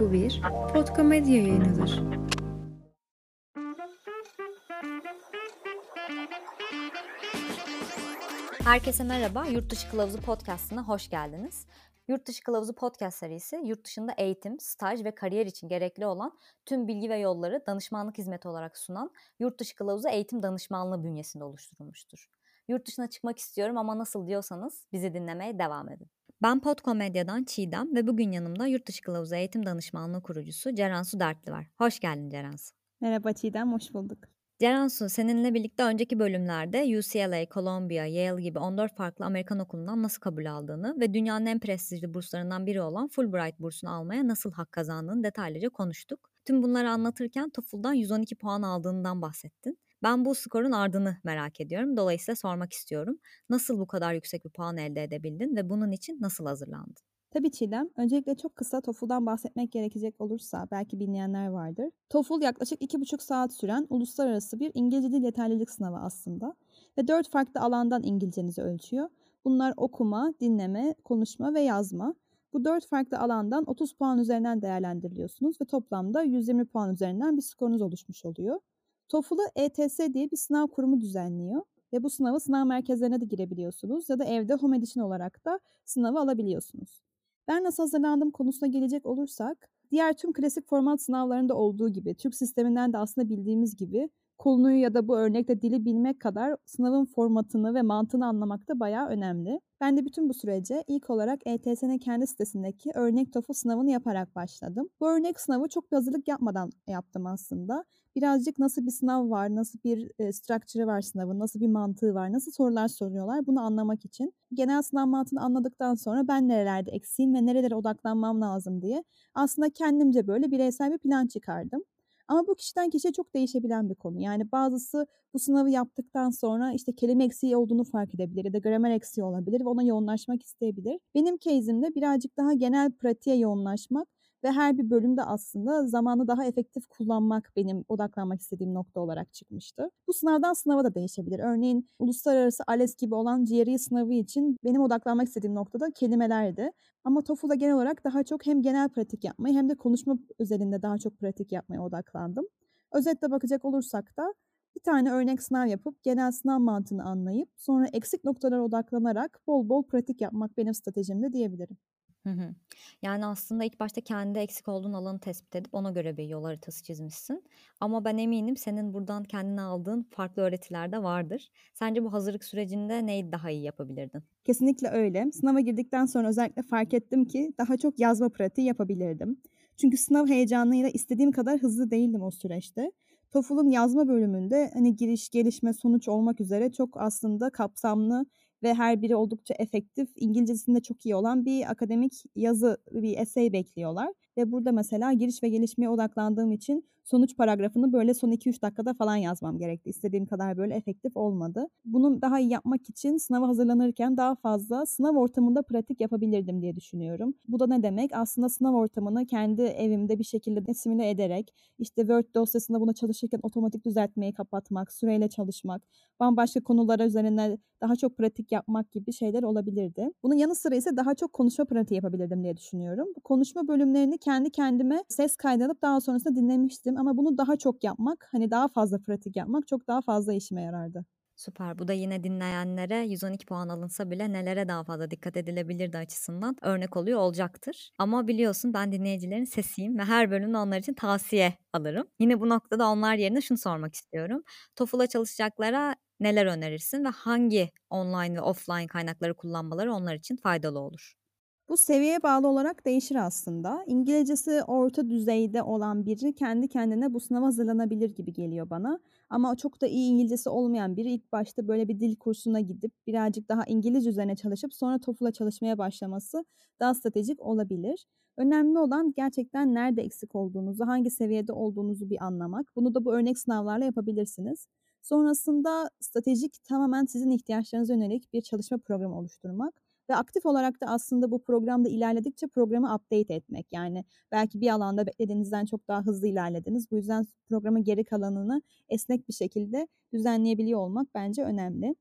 Bu bir Podkomedya yayınıdır. Herkese merhaba, Yurt Dışı Kılavuzu Podcast'ına hoş geldiniz. Yurt Dışı Kılavuzu Podcast serisi, yurt dışında eğitim, staj ve kariyer için gerekli olan tüm bilgi ve yolları danışmanlık hizmeti olarak sunan Yurt Dışı Kılavuzu Eğitim Danışmanlığı bünyesinde oluşturulmuştur. Yurt dışına çıkmak istiyorum ama nasıl diyorsanız bizi dinlemeye devam edin. Ben Podkomedia'dan Çiğdem ve bugün yanımda Yurt Dışı Kılavuzu Eğitim Danışmanlığı kurucusu Ceransu Dertli var. Hoş geldin Ceransu. Merhaba Çiğdem, hoş bulduk. Ceransu, seninle birlikte önceki bölümlerde UCLA, Columbia, Yale gibi 14 farklı Amerikan okulundan nasıl kabul aldığını ve dünyanın en prestijli burslarından biri olan Fulbright bursunu almaya nasıl hak kazandığını detaylıca konuştuk. Tüm bunları anlatırken TOEFL'dan 112 puan aldığından bahsettin. Ben bu skorun ardını merak ediyorum. Dolayısıyla sormak istiyorum. Nasıl bu kadar yüksek bir puan elde edebildin ve bunun için nasıl hazırlandın? Tabii Çiğdem. Öncelikle çok kısa TOEFL'dan bahsetmek gerekecek olursa belki bilmeyenler vardır. TOEFL yaklaşık 2,5 saat süren uluslararası bir İngilizce dil yeterlilik sınavı aslında. Ve 4 farklı alandan İngilizcenizi ölçüyor. Bunlar okuma, dinleme, konuşma ve yazma. Bu 4 farklı alandan 30 puan üzerinden değerlendiriliyorsunuz ve toplamda 120 puan üzerinden bir skorunuz oluşmuş oluyor. TOEFL'ı ETS diye bir sınav kurumu düzenliyor ve bu sınavı sınav merkezlerine de girebiliyorsunuz ya da evde home edition olarak da sınavı alabiliyorsunuz. Ben nasıl hazırlandım konusuna gelecek olursak, diğer tüm klasik format sınavlarında olduğu gibi, Türk sisteminden de aslında bildiğimiz gibi konuyu ya da bu örnekte dili bilmek kadar sınavın formatını ve mantığını anlamak da bayağı önemli. Ben de bütün bu sürece ilk olarak ETS'nin kendi sitesindeki örnek TOEFL sınavını yaparak başladım. Bu örnek sınavı çok bir hazırlık yapmadan yaptım aslında. Birazcık nasıl bir sınav var, nasıl bir e, structure var sınavın, nasıl bir mantığı var, nasıl sorular soruyorlar bunu anlamak için. Genel sınav mantığını anladıktan sonra ben nerelerde eksiğim ve nerelere odaklanmam lazım diye aslında kendimce böyle bireysel bir plan çıkardım. Ama bu kişiden kişiye çok değişebilen bir konu. Yani bazısı bu sınavı yaptıktan sonra işte kelime eksiği olduğunu fark edebilir ya da gramer eksiği olabilir ve ona yoğunlaşmak isteyebilir. Benim case'imde birazcık daha genel pratiğe yoğunlaşmak ve her bir bölümde aslında zamanı daha efektif kullanmak benim odaklanmak istediğim nokta olarak çıkmıştı. Bu sınavdan sınava da değişebilir. Örneğin uluslararası ALES gibi olan GRE sınavı için benim odaklanmak istediğim noktada kelimelerdi. Ama TOEFL'da genel olarak daha çok hem genel pratik yapmayı hem de konuşma özelinde daha çok pratik yapmaya odaklandım. Özetle bakacak olursak da bir tane örnek sınav yapıp genel sınav mantığını anlayıp sonra eksik noktalara odaklanarak bol bol pratik yapmak benim stratejimde diyebilirim. Hı hı. Yani aslında ilk başta kendi eksik olduğun alanı tespit edip ona göre bir yol haritası çizmişsin. Ama ben eminim senin buradan kendine aldığın farklı öğretiler de vardır. Sence bu hazırlık sürecinde neyi daha iyi yapabilirdin? Kesinlikle öyle. Sınava girdikten sonra özellikle fark ettim ki daha çok yazma pratiği yapabilirdim. Çünkü sınav heyecanıyla istediğim kadar hızlı değildim o süreçte. TOEFL'un yazma bölümünde hani giriş, gelişme, sonuç olmak üzere çok aslında kapsamlı ve her biri oldukça efektif, İngilizcesinde çok iyi olan bir akademik yazı, bir essay bekliyorlar. Ve burada mesela giriş ve gelişmeye odaklandığım için sonuç paragrafını böyle son 2-3 dakikada falan yazmam gerekti. İstediğim kadar böyle efektif olmadı. Bunu daha iyi yapmak için sınava hazırlanırken daha fazla sınav ortamında pratik yapabilirdim diye düşünüyorum. Bu da ne demek? Aslında sınav ortamını kendi evimde bir şekilde simüle ederek işte Word dosyasında buna çalışırken otomatik düzeltmeyi kapatmak, süreyle çalışmak, bambaşka konulara üzerine daha çok pratik yapmak gibi şeyler olabilirdi. Bunun yanı sıra ise daha çok konuşma pratiği yapabilirdim diye düşünüyorum. Bu konuşma bölümlerini kendi kendime ses kaydedip daha sonrasında dinlemiştim ama bunu daha çok yapmak, hani daha fazla pratik yapmak çok daha fazla işime yarardı. Süper. Bu da yine dinleyenlere 112 puan alınsa bile nelere daha fazla dikkat edilebilirdi açısından örnek oluyor olacaktır. Ama biliyorsun ben dinleyicilerin sesiyim ve her bölümde onlar için tavsiye alırım. Yine bu noktada onlar yerine şunu sormak istiyorum. TOEFL'a çalışacaklara neler önerirsin ve hangi online ve offline kaynakları kullanmaları onlar için faydalı olur? Bu seviyeye bağlı olarak değişir aslında. İngilizcesi orta düzeyde olan biri kendi kendine bu sınava hazırlanabilir gibi geliyor bana. Ama çok da iyi İngilizcesi olmayan biri ilk başta böyle bir dil kursuna gidip birazcık daha İngilizce üzerine çalışıp sonra TOEFL'a çalışmaya başlaması daha stratejik olabilir. Önemli olan gerçekten nerede eksik olduğunuzu, hangi seviyede olduğunuzu bir anlamak. Bunu da bu örnek sınavlarla yapabilirsiniz. Sonrasında stratejik tamamen sizin ihtiyaçlarınıza yönelik bir çalışma programı oluşturmak ve aktif olarak da aslında bu programda ilerledikçe programı update etmek. Yani belki bir alanda beklediğinizden çok daha hızlı ilerlediniz. Bu yüzden programın geri kalanını esnek bir şekilde düzenleyebiliyor olmak bence önemli.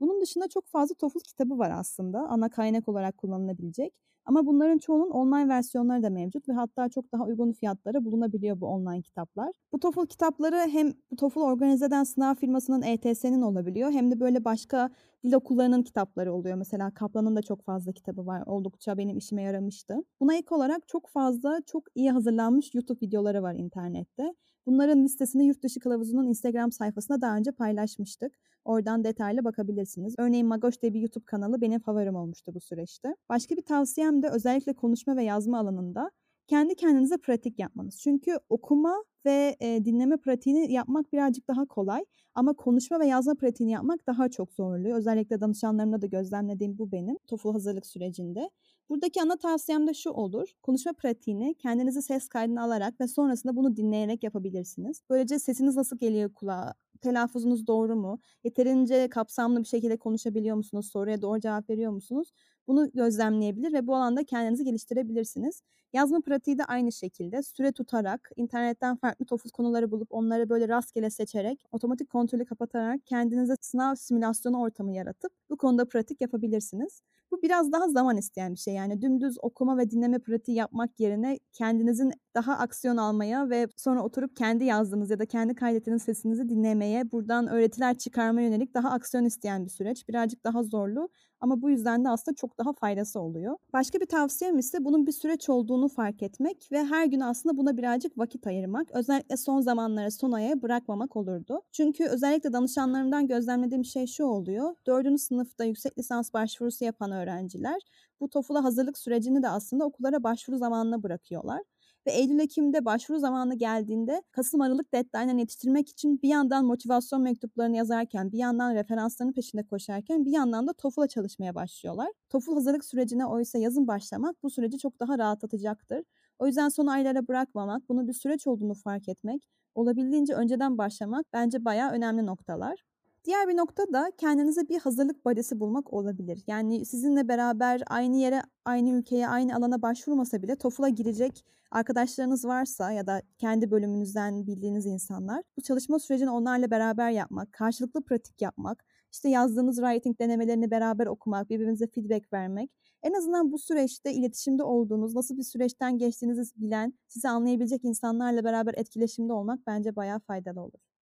Bunun dışında çok fazla TOEFL kitabı var aslında ana kaynak olarak kullanılabilecek. Ama bunların çoğunun online versiyonları da mevcut ve hatta çok daha uygun fiyatlara bulunabiliyor bu online kitaplar. Bu TOEFL kitapları hem bu TOEFL organize eden sınav firmasının ETS'nin olabiliyor hem de böyle başka dil okullarının kitapları oluyor. Mesela Kaplan'ın da çok fazla kitabı var. Oldukça benim işime yaramıştı. Buna ek olarak çok fazla çok iyi hazırlanmış YouTube videoları var internette. Bunların listesini Yurtdışı Kılavuzu'nun Instagram sayfasında daha önce paylaşmıştık. Oradan detaylı bakabilirsiniz. Örneğin Magoş diye bir YouTube kanalı benim favorim olmuştu bu süreçte. Başka bir tavsiyem de özellikle konuşma ve yazma alanında kendi kendinize pratik yapmanız. Çünkü okuma ve e, dinleme pratiğini yapmak birazcık daha kolay ama konuşma ve yazma pratiğini yapmak daha çok zorluyor. Özellikle danışanlarımda da gözlemlediğim bu benim TOEFL hazırlık sürecinde. Buradaki ana tavsiyem de şu olur. Konuşma pratiğini kendinizi ses kaydına alarak ve sonrasında bunu dinleyerek yapabilirsiniz. Böylece sesiniz nasıl geliyor kulağa? Telaffuzunuz doğru mu? Yeterince kapsamlı bir şekilde konuşabiliyor musunuz? Soruya doğru cevap veriyor musunuz? Bunu gözlemleyebilir ve bu alanda kendinizi geliştirebilirsiniz. Yazma pratiği de aynı şekilde süre tutarak, internetten farklı TOEFL konuları bulup onları böyle rastgele seçerek, otomatik kontrolü kapatarak kendinize sınav simülasyonu ortamı yaratıp bu konuda pratik yapabilirsiniz. Bu biraz daha zaman isteyen bir şey. Yani dümdüz okuma ve dinleme pratiği yapmak yerine kendinizin daha aksiyon almaya ve sonra oturup kendi yazdığınız ya da kendi kaydettiğiniz sesinizi dinlemeye, buradan öğretiler çıkarma yönelik daha aksiyon isteyen bir süreç. Birazcık daha zorlu ama bu yüzden de aslında çok daha faydası oluyor. Başka bir tavsiyem ise bunun bir süreç olduğunu fark etmek ve her gün aslında buna birazcık vakit ayırmak. Özellikle son zamanlara, son aya bırakmamak olurdu. Çünkü özellikle danışanlarımdan gözlemlediğim şey şu oluyor. Dördüncü sınıfta yüksek lisans başvurusu yapan öğrenciler bu TOEFL'a hazırlık sürecini de aslında okullara başvuru zamanına bırakıyorlar. Ve Eylül-Ekim'de başvuru zamanı geldiğinde Kasım-Aralık deadline'ını yetiştirmek için bir yandan motivasyon mektuplarını yazarken, bir yandan referansların peşinde koşarken bir yandan da TOEFL'a çalışmaya başlıyorlar. TOEFL hazırlık sürecine oysa yazın başlamak bu süreci çok daha rahatlatacaktır. O yüzden son aylara bırakmamak, bunu bir süreç olduğunu fark etmek, olabildiğince önceden başlamak bence bayağı önemli noktalar. Diğer bir nokta da kendinize bir hazırlık badesi bulmak olabilir. Yani sizinle beraber aynı yere, aynı ülkeye, aynı alana başvurmasa bile TOEFL'a girecek arkadaşlarınız varsa ya da kendi bölümünüzden bildiğiniz insanlar bu çalışma sürecini onlarla beraber yapmak, karşılıklı pratik yapmak, işte yazdığınız writing denemelerini beraber okumak, birbirinize feedback vermek. En azından bu süreçte iletişimde olduğunuz, nasıl bir süreçten geçtiğinizi bilen, sizi anlayabilecek insanlarla beraber etkileşimde olmak bence bayağı faydalı olur.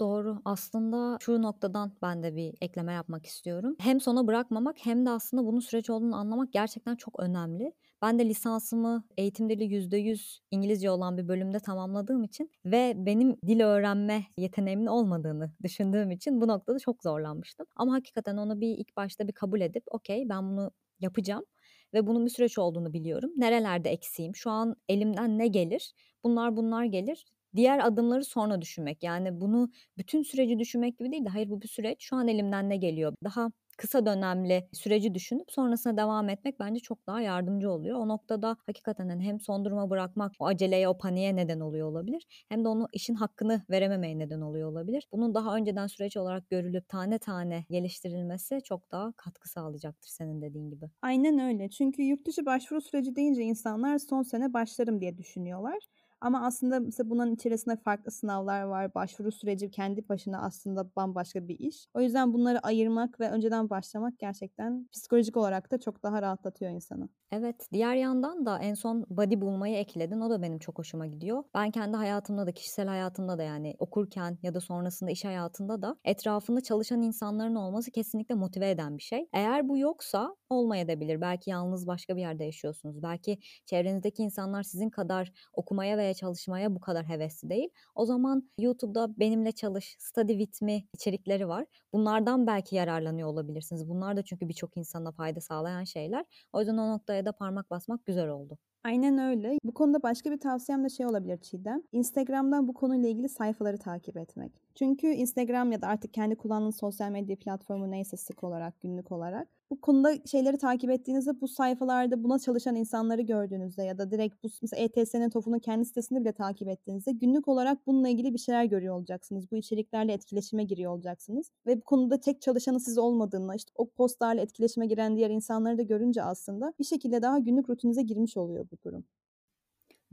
Doğru. Aslında şu noktadan ben de bir ekleme yapmak istiyorum. Hem sona bırakmamak hem de aslında bunun süreç olduğunu anlamak gerçekten çok önemli. Ben de lisansımı eğitim dili %100 İngilizce olan bir bölümde tamamladığım için ve benim dil öğrenme yeteneğimin olmadığını düşündüğüm için bu noktada çok zorlanmıştım. Ama hakikaten onu bir ilk başta bir kabul edip okey ben bunu yapacağım ve bunun bir süreç olduğunu biliyorum. Nerelerde eksiğim? Şu an elimden ne gelir? Bunlar bunlar gelir diğer adımları sonra düşünmek. Yani bunu bütün süreci düşünmek gibi değil de hayır bu bir süreç. Şu an elimden ne geliyor? Daha kısa dönemli süreci düşünüp sonrasına devam etmek bence çok daha yardımcı oluyor. O noktada hakikaten hani hem son duruma bırakmak o aceleye o paniğe neden oluyor olabilir. Hem de onu işin hakkını verememeye neden oluyor olabilir. Bunun daha önceden süreç olarak görülüp tane tane geliştirilmesi çok daha katkı sağlayacaktır senin dediğin gibi. Aynen öyle. Çünkü yurt dışı başvuru süreci deyince insanlar son sene başlarım diye düşünüyorlar. Ama aslında mesela bunun içerisinde farklı sınavlar var. Başvuru süreci kendi başına aslında bambaşka bir iş. O yüzden bunları ayırmak ve önceden başlamak gerçekten psikolojik olarak da çok daha rahatlatıyor insanı. Evet, diğer yandan da en son body bulmayı ekledin. O da benim çok hoşuma gidiyor. Ben kendi hayatımda da, kişisel hayatımda da yani okurken ya da sonrasında iş hayatında da etrafında çalışan insanların olması kesinlikle motive eden bir şey. Eğer bu yoksa olmayabilir. Belki yalnız başka bir yerde yaşıyorsunuz. Belki çevrenizdeki insanlar sizin kadar okumaya çalışmaya bu kadar hevesli değil. O zaman YouTube'da benimle çalış, study with me içerikleri var. Bunlardan belki yararlanıyor olabilirsiniz. Bunlar da çünkü birçok insana fayda sağlayan şeyler. O yüzden o noktaya da parmak basmak güzel oldu. Aynen öyle. Bu konuda başka bir tavsiyem de şey olabilir Çiğdem. Instagram'dan bu konuyla ilgili sayfaları takip etmek. Çünkü Instagram ya da artık kendi kullandığınız sosyal medya platformu neyse sık olarak, günlük olarak bu konuda şeyleri takip ettiğinizde bu sayfalarda buna çalışan insanları gördüğünüzde ya da direkt bu mesela ETS'nin TOEFL'un kendi sitesinde bile takip ettiğinizde günlük olarak bununla ilgili bir şeyler görüyor olacaksınız. Bu içeriklerle etkileşime giriyor olacaksınız. Ve bu konuda tek çalışanı siz olmadığını, işte o postlarla etkileşime giren diğer insanları da görünce aslında bir şekilde daha günlük rutininize girmiş oluyor bu durum.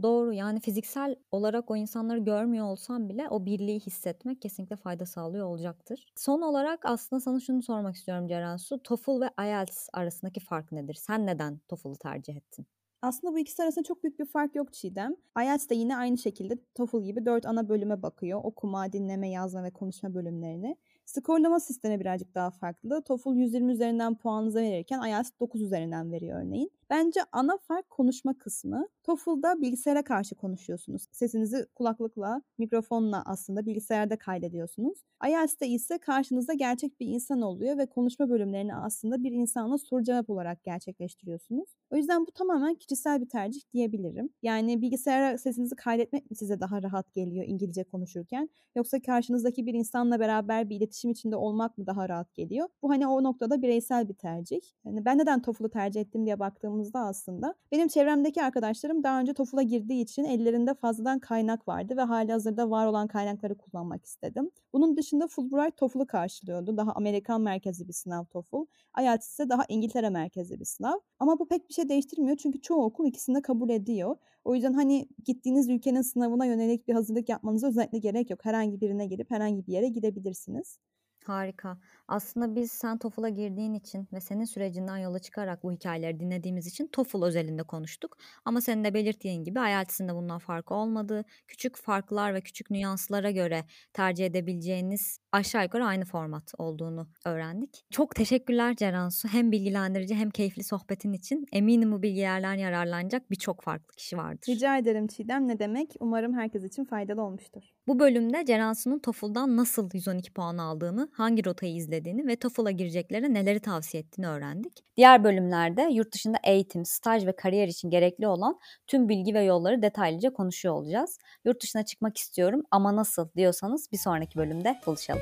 Doğru yani fiziksel olarak o insanları görmüyor olsam bile o birliği hissetmek kesinlikle fayda sağlıyor olacaktır. Son olarak aslında sana şunu sormak istiyorum Cerensu. TOEFL ve IELTS arasındaki fark nedir? Sen neden TOEFL'ı tercih ettin? Aslında bu ikisi arasında çok büyük bir fark yok Çiğdem. IELTS de yine aynı şekilde TOEFL gibi dört ana bölüme bakıyor. Okuma, dinleme, yazma ve konuşma bölümlerini. Skorlama sistemi birazcık daha farklı. TOEFL 120 üzerinden puanınıza verirken IELTS 9 üzerinden veriyor örneğin. Bence ana fark konuşma kısmı. TOEFL'da bilgisayara karşı konuşuyorsunuz. Sesinizi kulaklıkla, mikrofonla aslında bilgisayarda kaydediyorsunuz. IELTS'te ise karşınızda gerçek bir insan oluyor ve konuşma bölümlerini aslında bir insanla soru cevap olarak gerçekleştiriyorsunuz. O yüzden bu tamamen kişisel bir tercih diyebilirim. Yani bilgisayara sesinizi kaydetmek mi size daha rahat geliyor İngilizce konuşurken? Yoksa karşınızdaki bir insanla beraber bir iletişim içinde olmak mı daha rahat geliyor? Bu hani o noktada bireysel bir tercih. Yani ben neden TOEFL'u tercih ettim diye baktığımızda aslında benim çevremdeki arkadaşlarım daha önce TOEFL'a girdiği için ellerinde fazladan kaynak vardı ve hali hazırda var olan kaynakları kullanmak istedim. Bunun dışında Fulbright TOEFL'u karşılıyordu. Daha Amerikan merkezli bir sınav TOEFL. IELTS ise daha İngiltere merkezli bir sınav. Ama bu pek bir şey değiştirmiyor çünkü çoğu okul ikisini de kabul ediyor. O yüzden hani gittiğiniz ülkenin sınavına yönelik bir hazırlık yapmanıza özellikle gerek yok. Herhangi birine girip herhangi bir yere gidebilirsiniz. Harika. Aslında biz sen TOEFL'a girdiğin için ve senin sürecinden yola çıkarak bu hikayeleri dinlediğimiz için TOEFL özelinde konuştuk. Ama senin de belirttiğin gibi IELTS'in de bundan farkı olmadığı, küçük farklar ve küçük nüanslara göre tercih edebileceğiniz aşağı yukarı aynı format olduğunu öğrendik. Çok teşekkürler Ceransu. Hem bilgilendirici hem keyifli sohbetin için. Eminim bu bilgilerden yararlanacak birçok farklı kişi vardır. Rica ederim Çiğdem. Ne demek? Umarım herkes için faydalı olmuştur. Bu bölümde Ceransu'nun TOEFL'dan nasıl 112 puan aldığını, hangi rotayı izlediğini ve TOEFL'a gireceklere neleri tavsiye ettiğini öğrendik. Diğer bölümlerde yurt dışında eğitim, staj ve kariyer için gerekli olan tüm bilgi ve yolları detaylıca konuşuyor olacağız. Yurt dışına çıkmak istiyorum ama nasıl diyorsanız bir sonraki bölümde buluşalım.